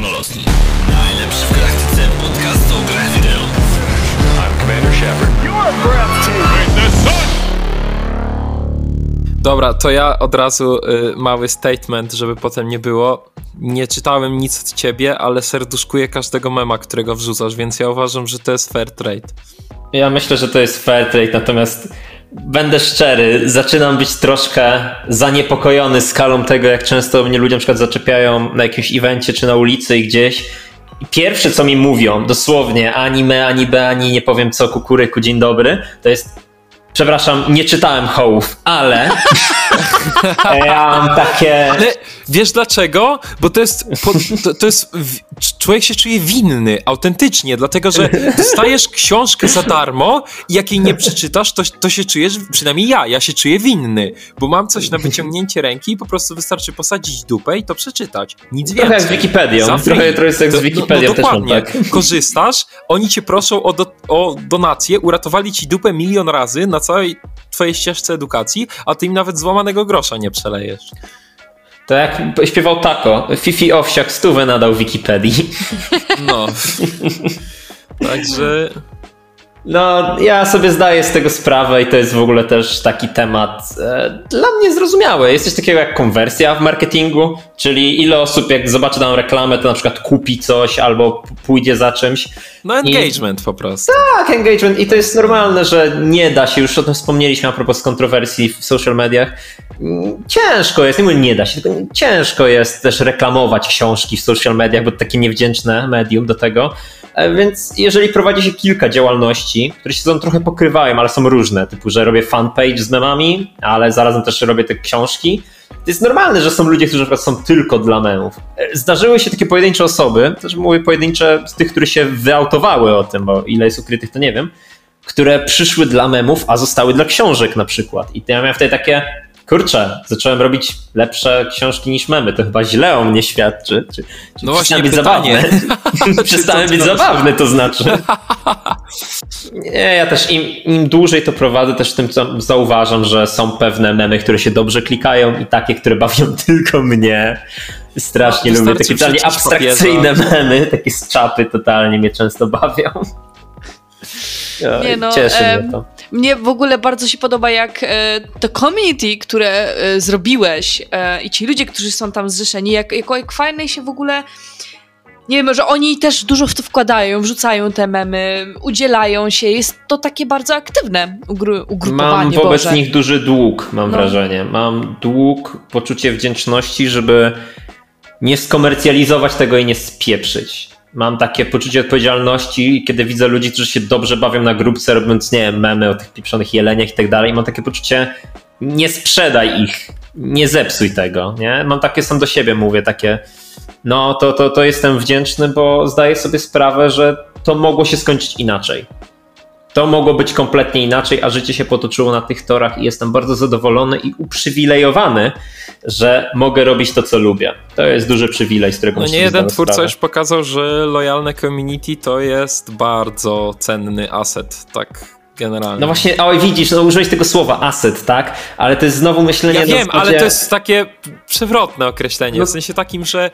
Najlepszy w galaktyce podcast o grach wideo. I'm Commander Shepard. You're breathtaking. The sun! Dobra, to ja od razu y, mały statement, żeby potem nie było. Nie czytałem nic od ciebie, ale serduszkuję każdego mema, którego wrzucasz, więc ja uważam, że to jest fair trade. Ja myślę, że to jest fair trade, natomiast będę szczery, zaczynam być troszkę zaniepokojony skalą tego, jak często mnie ludzie na przykład zaczepiają na jakimś evencie czy na ulicy i gdzieś. I pierwsze, co mi mówią, dosłownie, ani me, ani be, ani nie powiem co, kukuryku, dzień dobry, to jest Przepraszam, nie czytałem hołów, ale ja mam takie... Ale wiesz dlaczego? Bo to jest, to, to jest, człowiek się czuje winny, autentycznie, dlatego, że dostajesz książkę za darmo i jak jej nie przeczytasz, to, to się czujesz, przynajmniej ja, ja się czuję winny, bo mam coś na wyciągnięcie ręki i po prostu wystarczy posadzić dupę i to przeczytać. Nic Trochę więcej. jak z Wikipedią, trochę, trochę jest jak z Wikipedią no, no dokładnie. tak. Korzystasz, oni cię proszą o, do, o donację, uratowali ci dupę milion razy na całej twojej ścieżce edukacji, a ty im nawet złamanego grosza nie przelejesz. To jak śpiewał Tako, Fifi Owsiak stówę nadał Wikipedii. No. Także. No, ja sobie zdaję z tego sprawę i to jest w ogóle też taki temat e, dla mnie zrozumiały. Jest coś takiego jak konwersja w marketingu, czyli ile osób jak zobaczy daną reklamę, to na przykład kupi coś albo pójdzie za czymś. No, engagement po prostu. Tak, engagement i to jest normalne, że nie da się, już o tym wspomnieliśmy a propos kontrowersji w social mediach. Ciężko jest, nie mówię nie da się, tylko ciężko jest też reklamować książki w social mediach, bo to takie niewdzięczne medium do tego. E, Więc jeżeli prowadzi się kilka działalności, które się sobą trochę pokrywają, ale są różne, typu, że robię fanpage z memami, ale zarazem też robię te książki, to jest normalne, że są ludzie, którzy na przykład są tylko dla memów. E, Zdarzyły się takie pojedyncze osoby, też mówię pojedyncze z tych, które się wyautowały o tym, bo ile jest ukrytych, to nie wiem, które przyszły dla memów, a zostały dla książek na przykład. I ja miałem wtedy takie, kurczę, zacząłem robić lepsze książki niż memy, to chyba źle o mnie świadczy. Czy, czy No właśnie być pytanie. zabawny? Przestałem być zabawny, to znaczy. Nie, ja też im, im dłużej to prowadzę, też w tym co zauważam, że są pewne memy, które się dobrze klikają i takie, które bawią tylko mnie. Strasznie No, lubię takie totalnie abstrakcyjne memy, takie z czapy totalnie mnie często bawią. Nie no, Cieszy mnie to. Mnie w ogóle bardzo się podoba, jak e, to community, które e, zrobiłeś e, i ci ludzie, którzy są tam zrzeszeni, jak, jak, jak fajnie się w ogóle. Nie wiem, że oni też dużo w to wkładają, wrzucają te memy, udzielają się. Jest to takie bardzo aktywne ugru, ugrupowanie. Mam wobec Boże. nich duży dług, mam No. wrażenie. Mam dług, poczucie wdzięczności, żeby nie skomercjalizować tego i nie spieprzyć. Mam takie poczucie odpowiedzialności, kiedy widzę ludzi, którzy się dobrze bawią na grupce, robiąc, nie wiem, memy o tych pieprzonych jeleniach i tak dalej. Mam takie poczucie, nie sprzedaj ich, nie zepsuj tego, nie? Mam takie sam do siebie, mówię, takie, no to, to, to jestem wdzięczny, bo zdaję sobie sprawę, że to mogło się skończyć inaczej. To mogło być kompletnie inaczej, a życie się potoczyło na tych torach i jestem bardzo zadowolony i uprzywilejowany, że mogę robić to, co lubię. To jest duży przywilej, z którego No nie jeden twórca sprawę. już pokazał, że lojalne community to jest bardzo cenny aset, tak generalnie. No właśnie, oj widzisz, no użyłeś tego słowa asset, tak? Ale to jest znowu myślenie Ja wiem, zasadzie... ale to jest takie przewrotne określenie, No- w sensie takim, że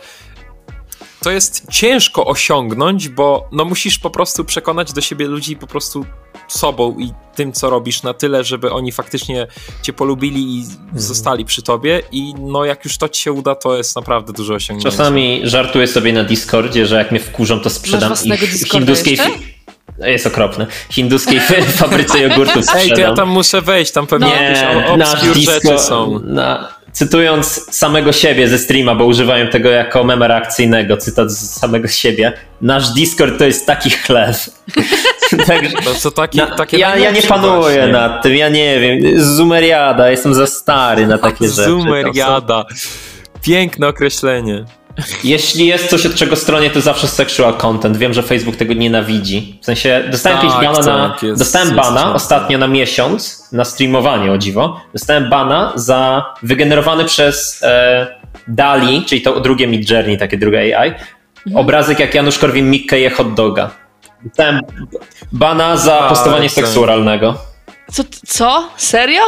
to jest ciężko osiągnąć, bo no musisz po prostu przekonać do siebie ludzi po prostu sobą i tym, co robisz na tyle, żeby oni faktycznie cię polubili i Mhm. zostali przy tobie i no jak już to ci się uda, to jest naprawdę duże osiągnięcie. Czasami żartuję sobie na Discordzie, że jak mnie wkurzą, to sprzedam ich hinduskiej... Jest okropne. Hinduskiej fabryce jogurtów Ej, to ja sprzedam. tam muszę wejść, tam pewnie jakieś Nie, nasz obscure disco, rzeczy są. Na, cytując samego siebie ze streama, bo używałem tego jako mema reakcyjnego, cytat z samego siebie. Nasz Discord to jest taki chleb. Także, To, to taki, na, takie ja, ja nie panuję właśnie. nad tym, ja nie wiem. Zumeriada, jestem za stary na takie rzeczy. To są- Zumeriada. Piękne określenie. Jeśli jest coś, od czego stronie, to zawsze sexual content. Wiem, że Facebook tego nienawidzi. W sensie, dostałem Tak, bana na. tak, jest- dostałem jest bana ostatnio na miesiąc na streamowanie, o dziwo. Dostałem bana za wygenerowany przez e, Dali, czyli to drugie Mid Journey, takie drugie AI, Mhm. obrazek jak Janusz Korwin-Mikke je hot doga. Dostałem bana za A, postowanie tak. seksu oralnego. Co? co? Serio?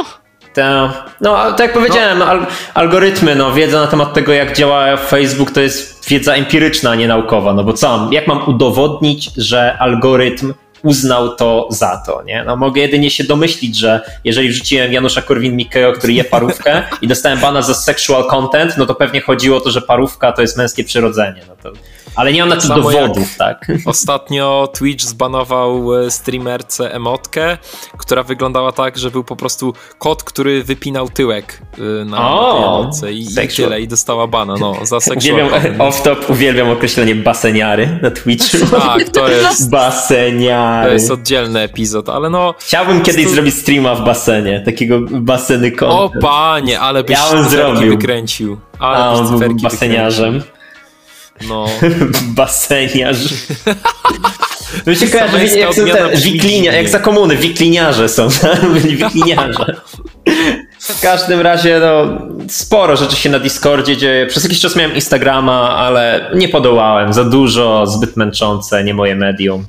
Ta, no, tak jak powiedziałem, al, algorytmy, no, wiedza na temat tego, jak działa Facebook, to jest wiedza empiryczna, a nie naukowa. No bo co, jak mam udowodnić, że algorytm uznał to za to, nie? No mogę jedynie się domyślić, że jeżeli wrzuciłem Janusza Korwin-Mikkego, który je parówkę i dostałem bana za sexual content, no to pewnie chodziło o to, że parówka to jest męskie przyrodzenie. No to... Ale nie mam na to Samo dowodów, tak? Ostatnio Twitch zbanował e, streamerce emotkę, która wyglądała tak, że był po prostu kot, który wypinał tyłek y, na, O, na tej emotce i, i tyle, i dostała bana, no, za Uwielbiam, off-top, uwielbiam określenie baseniary na Twitchu. Tak, to jest, to Baseniary. jest oddzielny epizod, ale no, Chciałbym kiedyś prostu- zrobić streama w basenie, takiego baseny o content. panie, ale byś Ja zrobił. wykręcił. A Ale on byś był baseniarzem. wykręcił. No, Baseniarz. Mi się kojarzy, jak są te wiklinia, jak za komuny, wikliniarze są, byli wikliniarze. W każdym razie, no, sporo rzeczy się na Discordzie dzieje. Przez jakiś czas miałem Instagrama, ale nie podołałem. Za dużo, zbyt męczące, nie moje medium.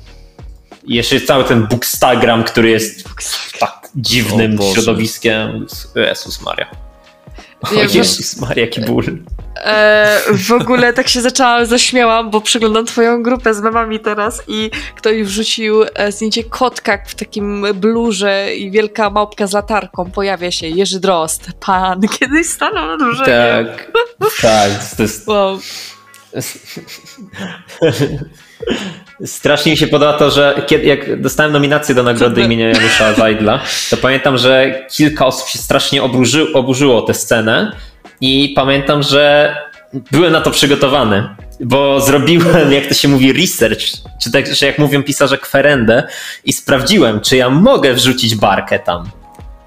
I jeszcze cały ten Bookstagram, który jest tak dziwnym środowiskiem. Jezus Maria. O Jezus Maria, jaki ból. E, w ogóle tak się zaczęłam, zaśmiałam, bo przeglądam twoją grupę z memami teraz i ktoś wrzucił e, zdjęcie kotka w takim blurze i wielka małpka z latarką. Pojawia się Jerzy Drost. Pan kiedyś stanął na dłużej. Tak, tak, to jest Wow. Strasznie mi się podoba to, że kiedy, jak dostałem nominację do nagrody imienia Janusza Zajdla, to pamiętam, że kilka osób się strasznie oburzy, oburzyło o tę scenę i pamiętam, że byłem na to przygotowany, bo zrobiłem, jak to się mówi, research, czy tak, że jak mówią pisarze, kwerendę i sprawdziłem, czy ja mogę wrzucić barkę tam.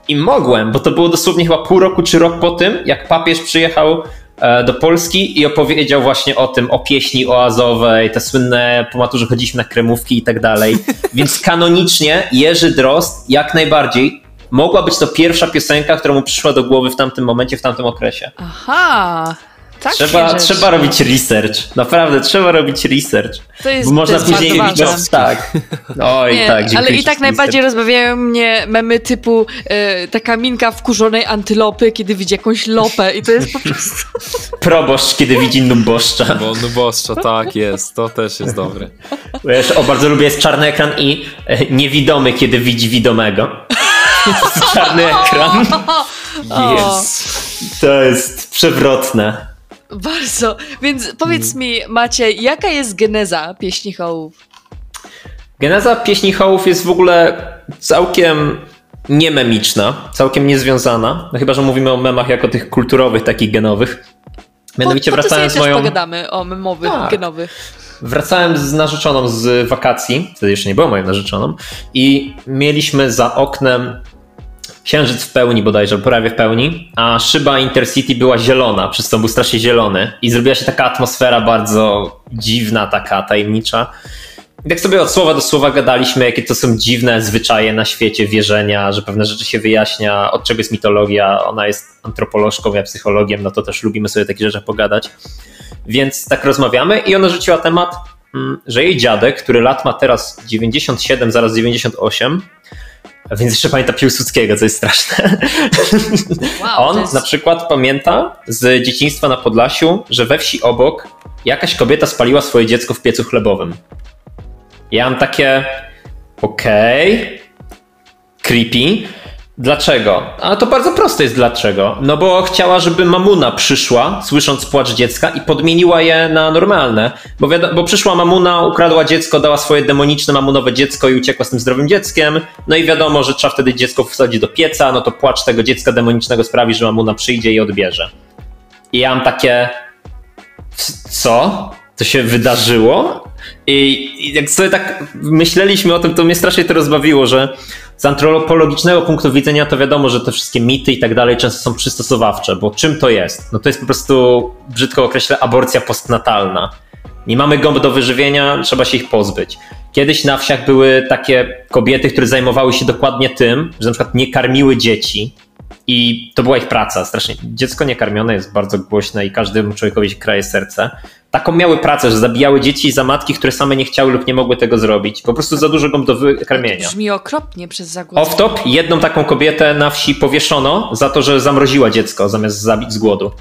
I mogłem, bo to było dosłownie chyba pół roku czy rok po tym, jak papież przyjechał e, do Polski i opowiedział właśnie o tym, o pieśni oazowej, te słynne po maturze chodziliśmy na kremówki i tak dalej. Więc kanonicznie Jerzy Drozd jak najbardziej mogła być to pierwsza piosenka, która mu przyszła do głowy w tamtym momencie, w tamtym okresie. Aha. Tak Trzeba, trzeba robić research. Naprawdę, trzeba robić research. To jest, Bo można to jest później bardzo ważne. widzieć. Tak. Oj, Nie, tak, ale i tak najbardziej rozbawiają mnie memy typu e, taka minka wkurzonej antylopy, kiedy widzi jakąś lopę i to jest po prostu... Proboszcz, kiedy widzi nuboszcza. bo nuboszcza, tak jest, to też jest dobre. Wiesz, o, bardzo lubię jest czarny ekran i e, niewidomy, kiedy widzi widomego. czarny ekran. Jest. To jest przewrotne. Bardzo. Więc powiedz mi, Maciej, jaka jest geneza pieśni hołów? Geneza pieśni hołów jest w ogóle całkiem niememiczna, całkiem niezwiązana. No chyba, że mówimy o memach jako tych kulturowych, takich genowych. Mianowicie po, po wracałem z moją... pogadamy o memowych, Tak. genowych. Wracałem z narzeczoną z wakacji, wtedy jeszcze nie była moją narzeczoną, i mieliśmy za oknem księżyc w pełni bodajże, prawie w pełni, a szyba Intercity była zielona, przez co był strasznie zielony i zrobiła się taka atmosfera bardzo dziwna, taka tajemnicza. I tak sobie od słowa do słowa gadaliśmy, jakie to są dziwne zwyczaje na świecie, wierzenia, że pewne rzeczy się wyjaśnia, od czego jest mitologia. Ona jest antropolożką, ja psychologiem, no to też lubimy sobie o takich rzeczach pogadać. Więc tak rozmawiamy i ona rzuciła temat, mm, że jej dziadek, który lat ma teraz 97, zaraz 98, a więc jeszcze pamięta Piłsudskiego, co jest straszne. Wow, On jest... na przykład pamięta z dzieciństwa na Podlasiu, że we wsi obok jakaś kobieta spaliła swoje dziecko w piecu chlebowym. Ja mam takie, okej, creepy. Dlaczego? A to bardzo proste jest dlaczego. No bo chciała, żeby mamuna przyszła, słysząc płacz dziecka i podmieniła je na normalne. Bo, bo przyszła mamuna, ukradła dziecko, dała swoje demoniczne mamunowe dziecko i uciekła z tym zdrowym dzieckiem. No i wiadomo, że trzeba wtedy dziecko wsadzić do pieca, no to płacz tego dziecka demonicznego sprawi, że mamuna przyjdzie i odbierze. I ja mam takie, co? To się wydarzyło? I, I jak sobie tak myśleliśmy o tym, to mnie strasznie to rozbawiło, że z antropologicznego punktu widzenia to wiadomo, że te wszystkie mity i tak dalej często są przystosowawcze, bo czym to jest? No to jest po prostu, brzydko określę, aborcja postnatalna. Nie mamy gąb do wyżywienia, trzeba się ich pozbyć. Kiedyś na wsiach były takie kobiety, które zajmowały się dokładnie tym, że na przykład nie karmiły dzieci, i to była ich praca strasznie. Dziecko niekarmione jest bardzo głośne i każdemu człowiekowi się kraje serce. Taką miały pracę, że zabijały dzieci za matki, które same nie chciały lub nie mogły tego zrobić. Po prostu za dużo go do wykarmienia. Brzmi okropnie przez zagłodzenie. Off-top, jedną taką kobietę na wsi powieszono za to, że zamroziła dziecko zamiast zabić z głodu.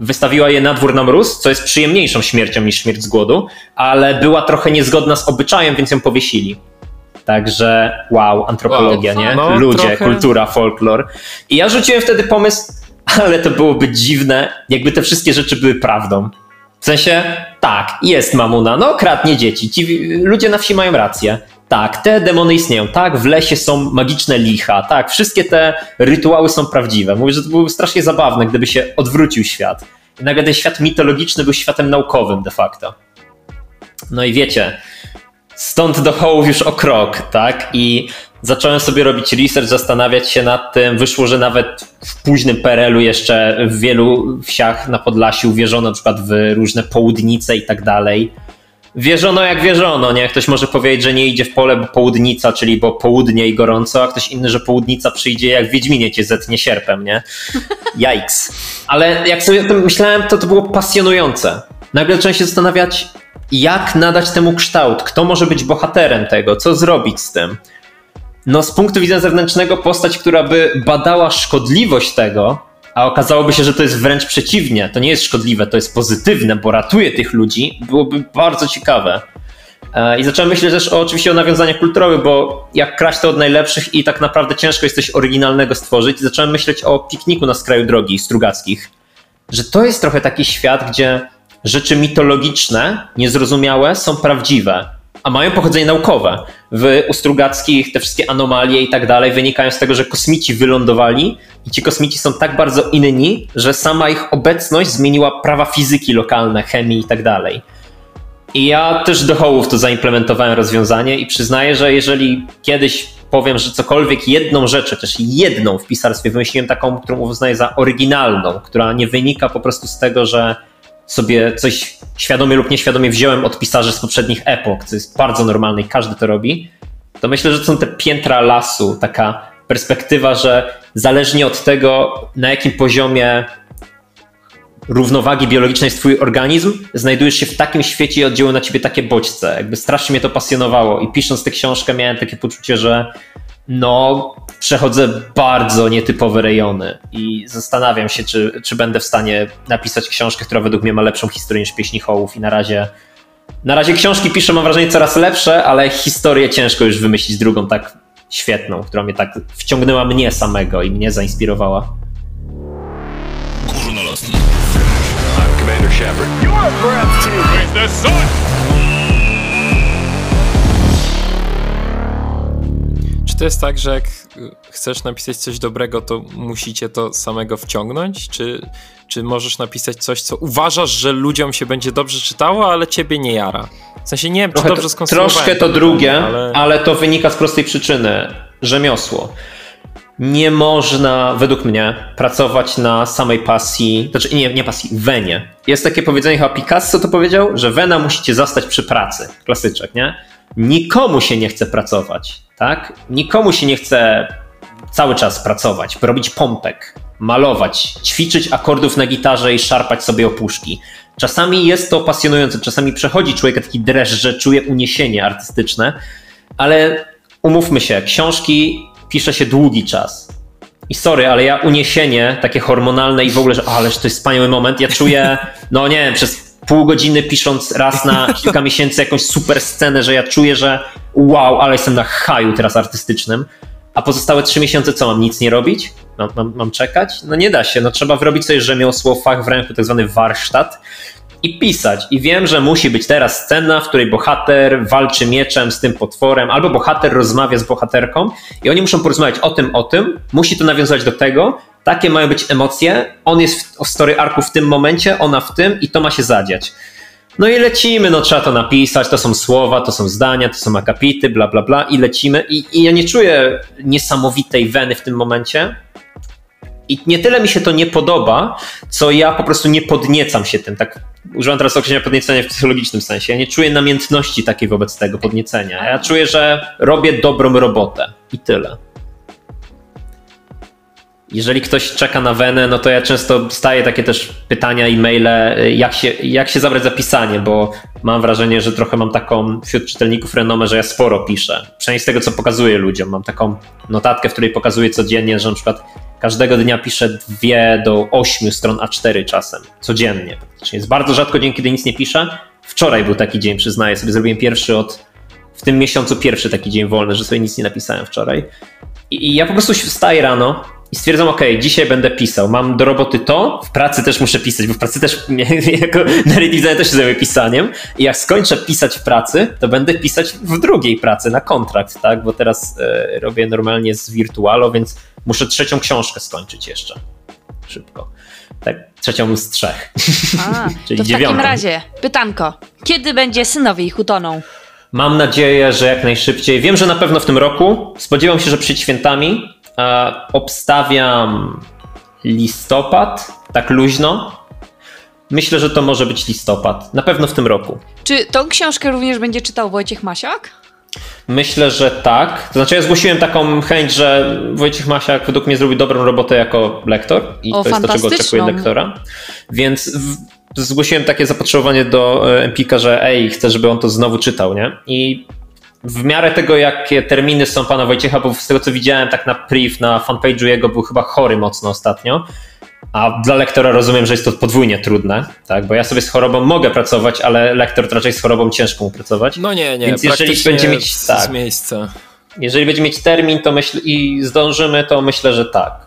Wystawiła je na dwór na mróz, co jest przyjemniejszą śmiercią niż śmierć z głodu, ale była trochę niezgodna z obyczajem, więc ją powiesili. Także wow, antropologia, Wow. nie? No, Ludzie, trochę. kultura, folklor. I ja rzuciłem wtedy pomysł, ale to byłoby dziwne, jakby te wszystkie rzeczy były prawdą. W sensie, tak, jest mamuna, no kradnie dzieci, ci ludzie na wsi mają rację. Tak, te demony istnieją, tak, w lesie są magiczne licha, tak, wszystkie te rytuały są prawdziwe. Mówię, że to byłoby strasznie zabawne, gdyby się odwrócił świat. I nagle ten świat mitologiczny był światem naukowym de facto. No i wiecie, stąd do hołów już o krok, tak? I zacząłem sobie robić research, zastanawiać się nad tym. Wyszło, że nawet w późnym PRL-u jeszcze w wielu wsiach na Podlasiu wierzono na przykład w różne południce i tak dalej. Wierzono jak wierzono, nie? Ktoś może powiedzieć, że nie idzie w pole, bo południca, czyli bo południe i gorąco, a ktoś inny, że południca przyjdzie jak w Wiedźminie cię zetnie sierpem, nie? Jajks. Ale jak sobie o tym myślałem, to to było pasjonujące. Nagle zacząłem się zastanawiać, jak nadać temu kształt, kto może być bohaterem tego, co zrobić z tym. No, z punktu widzenia zewnętrznego, postać, która by badała szkodliwość tego, a okazałoby się, że to jest wręcz przeciwnie, to nie jest szkodliwe, to jest pozytywne, bo ratuje tych ludzi, byłoby bardzo ciekawe. E, I zacząłem myśleć też o, oczywiście o nawiązaniach kulturowych, bo jak kraść to od najlepszych i tak naprawdę ciężko jest coś oryginalnego stworzyć, zacząłem myśleć o pikniku na skraju drogi Strugackich. Że to jest trochę taki świat, gdzie rzeczy mitologiczne, niezrozumiałe są prawdziwe, a mają pochodzenie naukowe. W Ustrugackich te wszystkie anomalie i tak dalej wynikają z tego, że kosmici wylądowali i ci kosmici są tak bardzo inni, że sama ich obecność zmieniła prawa fizyki lokalne, chemii i tak dalej. I ja też do hołów to zaimplementowałem rozwiązanie i przyznaję, że jeżeli kiedyś powiem, że cokolwiek jedną rzecz, też jedną w pisarstwie wymyśliłem taką, którą uznaję za oryginalną, która nie wynika po prostu z tego, że sobie coś świadomie lub nieświadomie wziąłem od pisarzy z poprzednich epok, co jest bardzo normalne i każdy to robi, to myślę, że to są te piętra lasu, taka perspektywa, że zależnie od tego, na jakim poziomie równowagi biologicznej jest twój organizm, znajdujesz się w takim świecie i oddziałują na ciebie takie bodźce. Jakby strasznie mnie to pasjonowało i pisząc tę książkę miałem takie poczucie, że no przechodzę bardzo nietypowe rejony i zastanawiam się, czy, czy będę w stanie napisać książkę, która według mnie ma lepszą historię niż Pieśni Hołów i na razie na razie książki piszę, mam wrażenie, coraz lepsze, ale historię ciężko już wymyślić drugą tak świetną, która mnie tak wciągnęła mnie samego i mnie zainspirowała. Górnolotny. I'm Commander Shepard. You're breathtaking. The sun. Czy to jest tak, że jak y, chcesz napisać coś dobrego, to musicie to samego wciągnąć? Czy, czy możesz napisać coś, co uważasz, że ludziom się będzie dobrze czytało, ale ciebie nie jara? W sensie nie wiem, czy Trochę dobrze to, skonstruowałem. troszkę to drugie, ale... ale... to wynika z prostej przyczyny. Rzemiosło. Nie można, według mnie, pracować na samej pasji, znaczy nie, nie pasji, wenie. Jest takie powiedzenie, chyba Picasso to powiedział, że wena musicie zastać przy pracy. Klasyczek, nie? Nikomu się nie chce pracować, tak? Nikomu się nie chce cały czas pracować, robić pompek, malować, ćwiczyć akordów na gitarze i szarpać sobie opuszki. Czasami jest to pasjonujące, czasami przechodzi człowiek taki dreszcz, że czuje uniesienie artystyczne, ale umówmy się, książki pisze się długi czas. I sorry, ale ja uniesienie takie hormonalne i w ogóle, że ależ to jest wspaniały moment, ja czuję, no nie wiem, przez pół godziny pisząc raz na kilka miesięcy jakąś super scenę, że ja czuję, że wow, ale jestem na haju teraz artystycznym, a pozostałe trzy miesiące co, mam nic nie robić? Mam, mam, mam czekać? No nie da się, no trzeba wyrobić sobie rzemiosło, fach w ręku, tak zwany warsztat i pisać. I wiem, że musi być teraz scena, w której bohater walczy mieczem z tym potworem, albo bohater rozmawia z bohaterką i oni muszą porozmawiać o tym, o tym, musi to nawiązać do tego, takie mają być emocje, on jest w, story arku w tym momencie, ona w tym i to ma się zadziać. No i lecimy, no trzeba to napisać, to są słowa, to są zdania, to są akapity, bla bla bla i lecimy i, i ja nie czuję niesamowitej weny w tym momencie, i nie tyle mi się to nie podoba, co ja po prostu nie podniecam się tym. Tak używam teraz określenia podniecenia w psychologicznym sensie. Ja nie czuję namiętności takiej wobec tego podniecenia. Ja czuję, że robię dobrą robotę i tyle. Jeżeli ktoś czeka na wenę, no to ja często dostaję takie też pytania, e-maile, jak się, jak się zabrać za pisanie, bo mam wrażenie, że trochę mam taką wśród czytelników renomę, że ja sporo piszę. Przynajmniej z tego, co pokazuję ludziom. Mam taką notatkę, w której pokazuję codziennie, że na przykład każdego dnia piszę dwie do ośmiu stron A4 czasem, codziennie. Czyli jest bardzo rzadko dzień, kiedy nic nie piszę. Wczoraj był taki dzień, przyznaję sobie, zrobiłem pierwszy od w tym miesiącu pierwszy taki dzień wolny, że sobie nic nie napisałem wczoraj. I, i ja po prostu wstaję rano, i stwierdzam, ok, dzisiaj będę pisał, mam do roboty to, w pracy też muszę pisać, bo w pracy też, jako narrative designer też się zajmuję pisaniem i jak skończę pisać w pracy, to będę pisać w drugiej pracy, na kontrakt, tak, bo teraz e, robię normalnie z Virtualo, więc muszę trzecią książkę skończyć jeszcze, szybko. Tak, trzecią z trzech. A, Czyli to w dziewiątą. takim razie, pytanko. Kiedy będzie synowie ich utoną? Mam nadzieję, że jak najszybciej. Wiem, że na pewno w tym roku. Spodziewam się, że przed świętami. E, obstawiam listopad, tak luźno. Myślę, że to może być listopad. Na pewno w tym roku. Czy tą książkę również będzie czytał Wojciech Masiak? Myślę, że tak. To znaczy, ja zgłosiłem taką chęć, że Wojciech Masiak według mnie zrobi dobrą robotę jako lektor i O, to jest to, czego od lektora. Więc w, zgłosiłem takie zapotrzebowanie do e, Empika, że ej, chcę, żeby on to znowu czytał, nie? I w miarę tego, jakie terminy są pana Wojciecha, bo z tego co widziałem, tak na priv, na fanpage'u jego był chyba chory mocno ostatnio. A dla lektora rozumiem, że jest to podwójnie trudne, tak? Bo ja sobie z chorobą mogę pracować, ale lektor to raczej z chorobą ciężko mu pracować. No nie, nie, Więc jeżeli będzie mieć- z, tak. z miejsca. Jeżeli będzie mieć termin to myśl, i zdążymy, to myślę, że tak.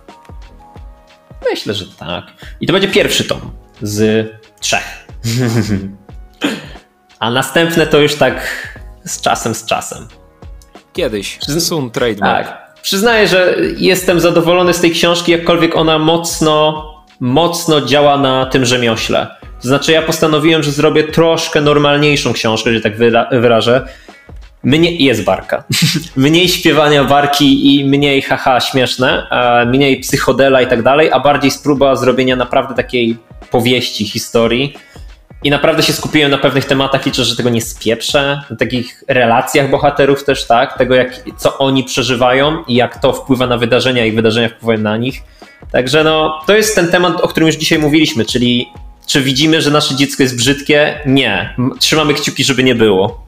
Myślę, że tak. I to będzie pierwszy tom z trzech. A następne to już tak z czasem, z czasem. Kiedyś. Sun trademark. Tak. Przyznaję, że jestem zadowolony z tej książki, jakkolwiek ona mocno, mocno działa na tym rzemiośle. To znaczy, ja postanowiłem, że zrobię troszkę normalniejszą książkę, że tak wyra- wyrażę. Mniej jest barka. mniej śpiewania barki i mniej haha śmieszne, mniej psychodela i tak dalej, a bardziej spróba zrobienia naprawdę takiej powieści, historii. I naprawdę się skupiłem na pewnych tematach, liczę, że tego nie spieprzę, na takich relacjach bohaterów też, tak, tego jak, co oni przeżywają i jak to wpływa na wydarzenia i wydarzenia wpływają na nich. Także no, to jest ten temat, o którym już dzisiaj mówiliśmy, czyli czy widzimy, że nasze dziecko jest brzydkie? Nie. Trzymamy kciuki, żeby nie było.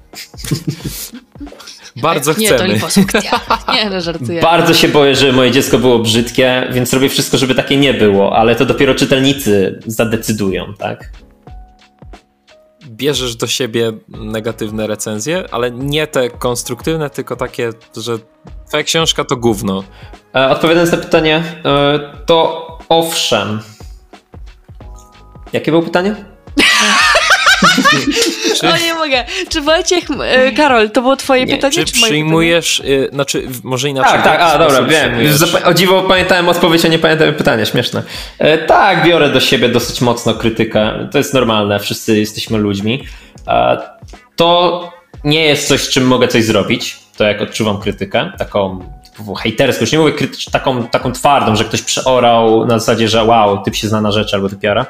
Bardzo Nie, to chcemy. liposukcja. Nie, no żartuję. Bardzo się boję, że moje dziecko było brzydkie, więc robię wszystko, żeby takie nie było, ale to dopiero czytelnicy zadecydują, tak? Bierzesz do siebie negatywne recenzje, ale nie te konstruktywne, tylko takie, że twoja książka to gówno. E, Odpowiadając na pytanie, e, to owszem. Jakie było pytanie? O nie mogę. Czy Wojciech, e, Karol, to było twoje Nie, pytanie? Czy czy moje przyjmujesz, y, znaczy może inaczej. Tak, tak, a dobra, wiem. przyjmujesz? O dziwo pamiętałem odpowiedź, a nie pamiętałem pytania, śmieszne. E, tak, biorę do siebie dosyć mocno krytykę. To jest normalne, wszyscy jesteśmy ludźmi. E, to nie jest coś, z czym mogę coś zrobić. To jak odczuwam krytykę, taką hejterską, już nie mówię krytycz, taką, taką twardą, że ktoś przeorał na zasadzie, że wow, typ się zna na rzeczy albo typiara.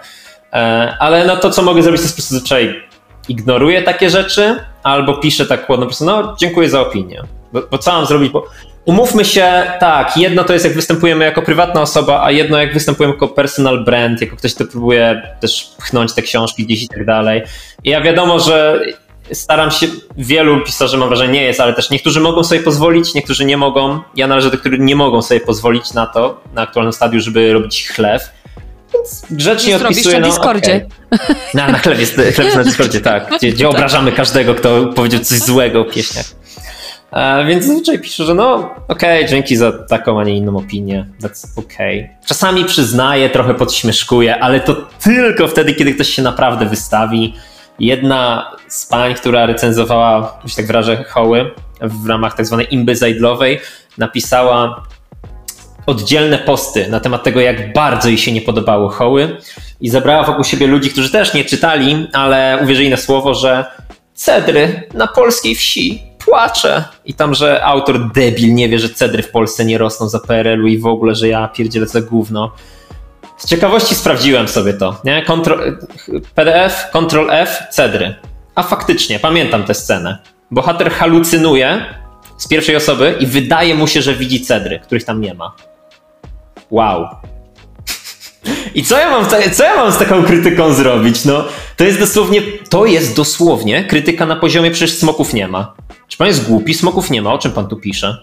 E, ale no to, co mogę zrobić, to jest po prostu zazwyczaj ignoruję takie rzeczy, albo piszę tak chłodno, po prostu, no dziękuję za opinię. Bo, bo co mam zrobić? Bo umówmy się, tak, jedno to jest jak występujemy jako prywatna osoba, a jedno jak występujemy jako personal brand, jako ktoś, kto próbuje też pchnąć te książki gdzieś i tak dalej. I ja wiadomo, że staram się, wielu pisarzy mam wrażenie nie jest, ale też niektórzy mogą sobie pozwolić, niektórzy nie mogą. Ja należę do których nie mogą sobie pozwolić na to, na aktualnym stadium, żeby robić chlew. Więc grzecznie zrobisz odpisuję. na no, Discordzie. okej. Na, na chleb jest, chleb jest na Discordzie, tak. Gdzie, gdzie obrażamy każdego, kto powiedział coś złego o pieśniach. E, więc zazwyczaj piszę, że no okej, dzięki za taką, a nie inną opinię. That's okay. Czasami przyznaję, trochę podśmieszkuję, ale to tylko wtedy, kiedy ktoś się naprawdę wystawi. Jedna z pań, która recenzowała, już tak wyrażę, hoły w ramach tak zwanej imby zajdlowej, napisała oddzielne posty na temat tego, jak bardzo jej się nie podobały hoły i zebrała wokół siebie ludzi, którzy też nie czytali, ale uwierzyli na słowo, że cedry na polskiej wsi płacze. I tam, że autor debil nie wie, że cedry w Polsce nie rosną za PRL-u i w ogóle, że ja pierdzielę za gówno. Z ciekawości sprawdziłem sobie to, nie? PDF, Ctrl F, cedry. A faktycznie, pamiętam tę scenę. Bohater halucynuje z pierwszej osoby i wydaje mu się, że widzi cedry, których tam nie ma. Wow. I co ja, mam, co ja mam z taką krytyką zrobić? No, to jest dosłownie, to jest dosłownie krytyka na poziomie przecież smoków nie ma. Czy pan jest głupi? Smoków nie ma. O czym pan tu pisze?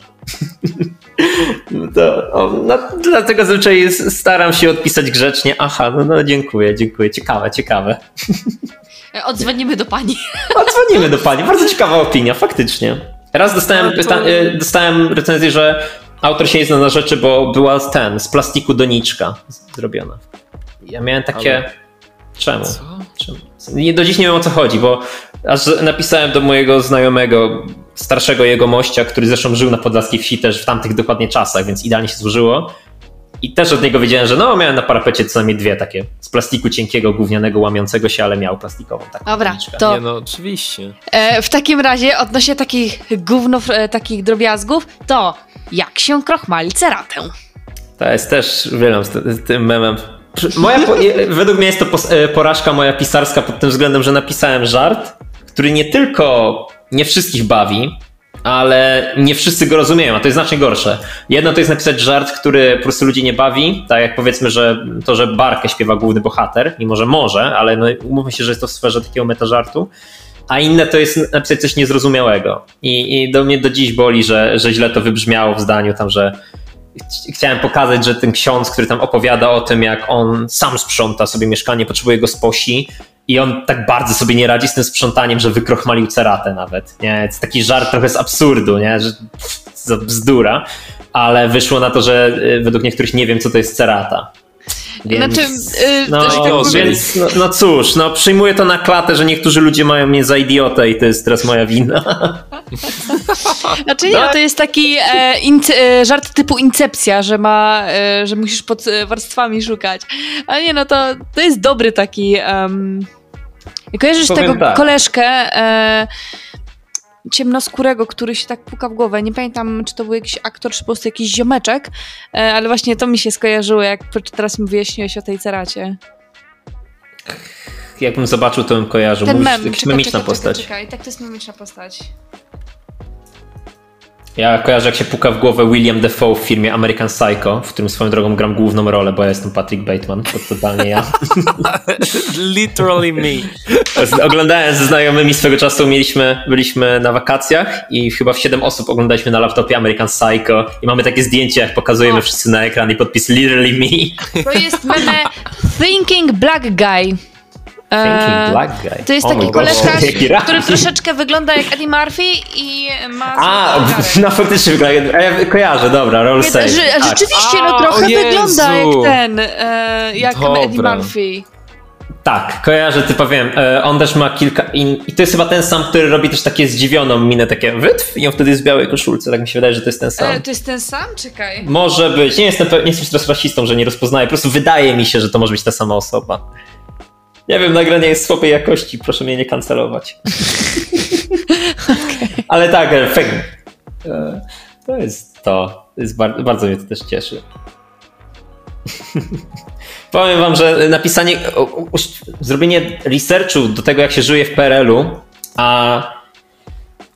No to, o, no, dlatego zazwyczaj jest- staram się odpisać grzecznie. Aha, no, no dziękuję, dziękuję. Ciekawe, ciekawe. E, Odzwonimy do pani. Odzwonimy do pani. Bardzo ciekawa opinia, faktycznie. Raz dostałem, y, dostałem recenzję, że autor się nie zna na rzeczy, bo była ten, z plastiku doniczka zrobiona. Ja miałem takie... Ale- Czemu? Czemu? Nie, do dziś nie wiem o co chodzi, bo aż napisałem do mojego znajomego, starszego jego mościa, który zresztą żył na podlaskiej wsi też w tamtych dokładnie czasach, więc idealnie się złożyło. I też od niego wiedziałem, że no miałem na parapecie co najmniej dwie takie z plastiku cienkiego, gównianego, łamiącego się, ale miał plastikową taką Dobra, doniczkę. to Nie no, oczywiście. e, w takim razie odnośnie takich gównów, e, takich drobiazgów, to jak się krochmali ceratę? To jest też, wiele z, ty- z tym memem. Moja, według mnie jest to e, porażka moja pisarska pod tym względem, że napisałem żart, który nie tylko nie wszystkich bawi, ale nie wszyscy go rozumieją, a to jest znacznie gorsze. Jedno to jest napisać żart, który po prostu ludzi nie bawi, tak jak powiedzmy, że to, że barkę śpiewa główny bohater, mimo że może, ale no, umówmy się, że jest to w sferze takiego metażartu. A inne to jest napisać coś niezrozumiałego. I, i do mnie do dziś boli, że, że źle to wybrzmiało w zdaniu tam, że ch- chciałem pokazać, że ten ksiądz, który tam opowiada o tym, jak on sam sprząta sobie mieszkanie, potrzebuje go sposi i on tak bardzo sobie nie radzi z tym sprzątaniem, że wykrochmalił ceratę nawet. Nie? Jest taki żart trochę z absurdu, nie? że pff, bzdura, ale wyszło na to, że y, według niektórych nie wiem, co to jest cerata. Więc, Znaczy, y, no, tak o, więc, no, no cóż, no przyjmuję to na klatę, że niektórzy ludzie mają mnie za idiotę i to jest teraz moja wina. Znaczy nie, no to jest taki e, inc- e, żart typu incepcja, że ma, e, że musisz pod e, warstwami szukać. Ale nie, no to, to jest dobry taki... Um, kojarzysz Powiem tego tak. koleżkę e, ciemnoskórego, który się tak puka w głowę. Nie pamiętam, czy to był jakiś aktor, czy po prostu jakiś ziomeczek, e, ale właśnie to mi się skojarzyło, jak teraz mi wyjaśniłeś o tej ceracie. Jakbym zobaczył, to bym kojarzył. Ten Mówisz, mem, czekaj, memiczna czekaj, postać. czekaj, czekaj, tak to jest memiczna postać. Ja kojarzę, jak się puka w głowę William Defoe w filmie American Psycho, w którym swoją drogą gram główną rolę, bo ja jestem Patrick Bateman, to totalnie ja. Literally me. Oglądałem ze znajomymi swego czasu, mieliśmy, byliśmy na wakacjach i chyba w 7 osób oglądaliśmy na laptopie American Psycho i mamy takie zdjęcie, jak pokazujemy O. wszyscy na ekran i podpis literally me. To jest meme Thinking Black Guy. E, Thinking black guy. To jest O taki koleżka, który troszeczkę wygląda jak Eddie Murphy i ma A, no faktycznie wygląda, ja kojarzę, dobra, roll Nie, save. że, Tak. Rzeczywiście, A, no trochę wygląda jak ten, e, jak Dobra. Eddie Murphy. Tak, kojarzę, ty powiem. E, On też ma kilka. In... I to jest chyba ten sam, który robi też takie zdziwioną minę, takie wytw, i on wtedy jest w białej koszulce. Tak mi się wydaje, że to jest ten sam. E, to jest ten sam? Czekaj. Może być. Nie jestem, nie jestem teraz rasistą, że nie rozpoznaję. Po prostu wydaje mi się, że to może być ta sama osoba. Nie wiem, nagranie jest słabej jakości, proszę mnie nie kancelować. Ale tak, e, feng. E, To jest to. to jest bar- bardzo mnie to też cieszy. Powiem wam, że napisanie, zrobienie researchu do tego, jak się żyje w PRL-u, a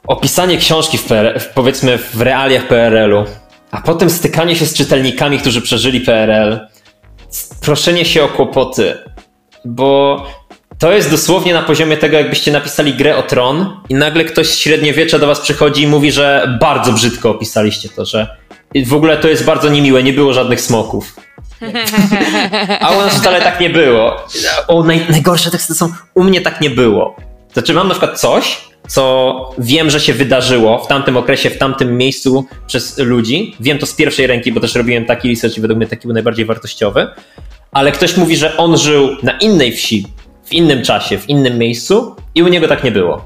opisanie książki w, PRL, powiedzmy w realiach PRL-u, a potem stykanie się z czytelnikami, którzy przeżyli PRL, proszenie się o kłopoty, bo to jest dosłownie na poziomie tego, jakbyście napisali grę o tron i nagle ktoś z średniowiecza do was przychodzi i mówi, że bardzo brzydko opisaliście to, że w ogóle to jest bardzo niemiłe, nie było żadnych smoków. A u nas wcale tak nie było. O, naj, najgorsze teksty są, u mnie tak nie było. Znaczy mam na przykład coś, co wiem, że się wydarzyło w tamtym okresie, w tamtym miejscu przez ludzi. Wiem to z pierwszej ręki, bo też robiłem taki research i według mnie taki był najbardziej wartościowy. Ale ktoś mówi, że on żył na innej wsi, w innym czasie, w innym miejscu i u niego tak nie było.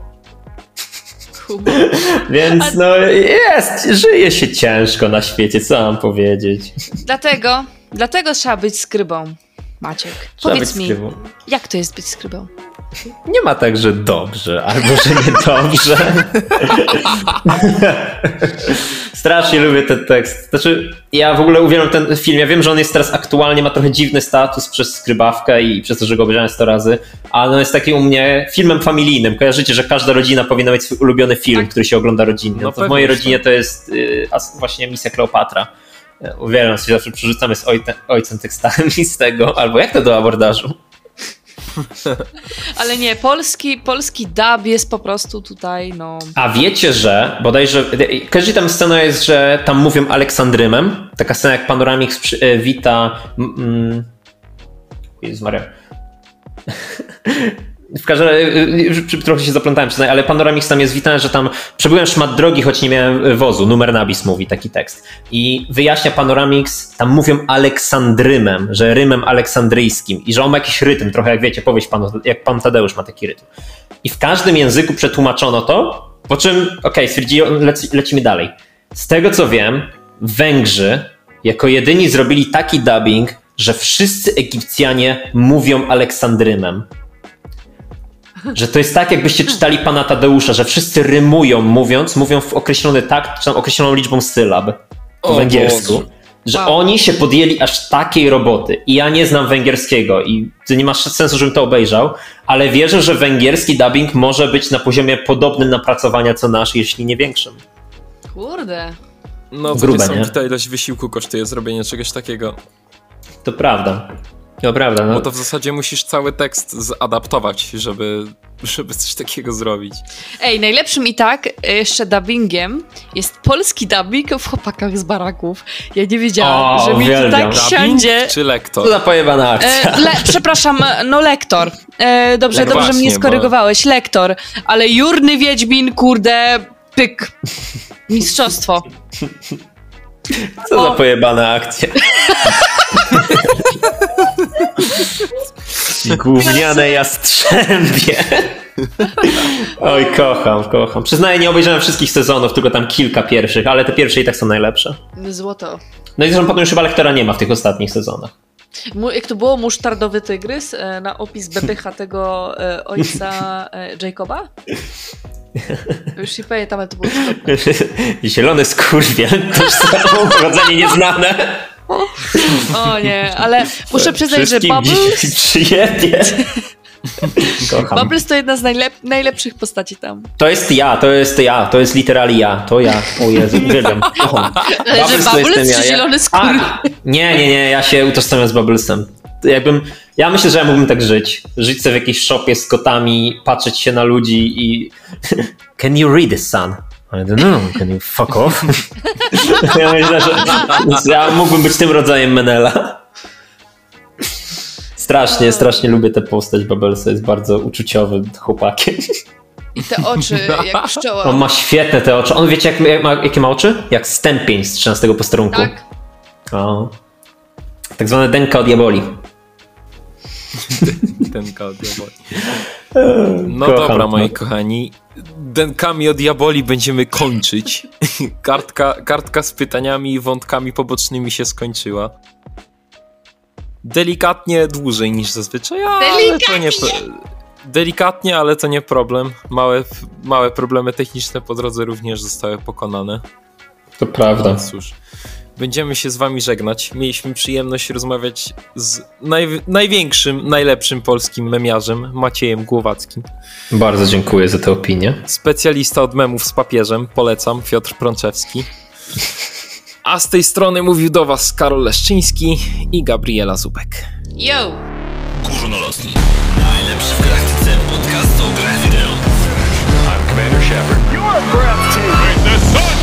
Więc no jest, żyje się ciężko na świecie, co mam powiedzieć. Dlatego, dlatego trzeba być skrybą. Maciek, Trzeba powiedz mi, skrybą. jak to jest być skrybą? Nie ma tak, że dobrze, albo że niedobrze. Strasznie lubię ten tekst. Znaczy, ja w ogóle uwielbiam ten film. Ja wiem, że on jest teraz aktualnie, ma trochę dziwny status przez skrybawkę i przez to, że go obejrzałem 100 razy, ale on jest taki u mnie filmem familijnym. Kojarzycie, że każda rodzina powinna mieć swój ulubiony film, Tak. który się ogląda rodzinnie. No No to w mojej rodzinie to jest y, właśnie Misja Kleopatra. Uwielbiam się, zawsze przerzucamy z ojcem, ojcem tekstami z tego, albo jak to do abordażu? Ale nie, polski, polski dub jest po prostu tutaj, no... A wiecie, że bodajże, każdy tam scena jest, że tam mówią Aleksandrymem, taka scena jak Panoramix przy, e, wita... Mm, Jezus Maria. W każdym razie, y, y, trochę się zaplątałem, ale Panoramix tam jest witany, że tam przebyłem szmat drogi, choć nie miałem wozu. Numer nabis mówi taki tekst. I wyjaśnia Panoramix, tam mówią Aleksandrymem, że rymem aleksandryjskim i że on ma jakiś rytm, trochę jak wiecie, powieść panu, jak pan Tadeusz ma taki rytm. I w każdym języku przetłumaczono to, po czym, okej, okay, leci, lecimy dalej. Z tego co wiem, Węgrzy jako jedyni zrobili taki dubbing, że wszyscy Egipcjanie mówią Aleksandrymem. Że to jest tak, jakbyście czytali pana Tadeusza, że wszyscy rymują mówiąc, mówią w określony takt, czy tam określoną liczbą sylab po O węgiersku. Boże. Że Wow. oni się podjęli aż takiej roboty. I ja nie znam węgierskiego i to nie ma sensu, żebym to obejrzał, ale wierzę, że węgierski dubbing może być na poziomie podobnym napracowania co nasz, jeśli nie większym. Kurde. No to Grube, nie? ilość wysiłku kosztuje zrobienie czegoś takiego. To prawda. To prawda. No. Bo to w zasadzie musisz cały tekst zadaptować, żeby, żeby coś takiego zrobić. Ej, najlepszym i tak e, jeszcze dubbingiem jest polski dubbing w Chłopakach z baraków. Ja nie wiedziałam, O, że mi to tak siądzie. czy lektor? Co za pojebana akcja. E, le, przepraszam, no lektor. E, dobrze, No dobrze właśnie, mnie bo- skorygowałeś, lektor. Ale Jurny Wiedźmin, kurde, pyk. Mistrzostwo. Co za o. pojebana akcja. Gówniane jastrzębie. Oj, kocham, kocham. Przyznaję, nie obejrzałem wszystkich sezonów, tylko tam kilka pierwszych, ale te pierwsze i tak są najlepsze. Złoto. No i zresztą potem już chyba lektora nie ma w tych ostatnich sezonach. Jak to było? Musztardowy tygrys e, na opis bepycha tego e, ojca e, Jacoba? Już nie pamiętam, ale to było. Zielony skurwiel, to już pochodzenie nieznane. O nie, ale muszę przyznać, że Bubbles, dziś przyjebie. Kocham. Bubbles to jedna z najlep najlepszych postaci tam. To jest ja, to jest ja, to jest literally ja, to ja. O Jezu, uwielbiam. Kocham. Ale że to Bubbles jestem czy zielony skór? A, nie, nie, nie, ja się utożsamiam z Bubblesem. Jakbym, ja myślę, że ja mógłbym tak żyć. Żyć sobie w jakiejś shopie z kotami, patrzeć się na ludzi i... Can you read this, son? I don't know, can you fuck off? ja myślę, że ja mógłbym być tym rodzajem Menela. Strasznie, strasznie lubię tę postać Bubblesa, jest bardzo uczuciowym chłopakiem. I te oczy jak pszczoła. On ma świetne te oczy. On wiecie, jak, jak ma, jakie ma oczy? Jak stępień z 13 posterunku. Tak? O. Tak zwane denka od diaboli. Denka od diaboli. No Kocham dobra, moi kochani. Denkami o diaboli będziemy kończyć. kartka, kartka z pytaniami i wątkami pobocznymi się skończyła. Delikatnie dłużej niż zazwyczaj, ale to nie... Delikatnie, ale to nie problem. Małe, małe problemy techniczne po drodze również zostały pokonane. To prawda. No cóż, Będziemy się z wami żegnać. Mieliśmy przyjemność rozmawiać z naj, największym, najlepszym polskim memiarzem, Maciejem Głowackim. Bardzo dziękuję za tę opinię. Specjalista od memów z papieżem, polecam, Piotr Prączewski. A z tej strony mówił do was Karol Leszczyński i Gabriela Zubek. Yo! Górnolotni. Najlepszy w praktyce podcast o grach wideo. I'm Commander Shepard. You are breathtaking.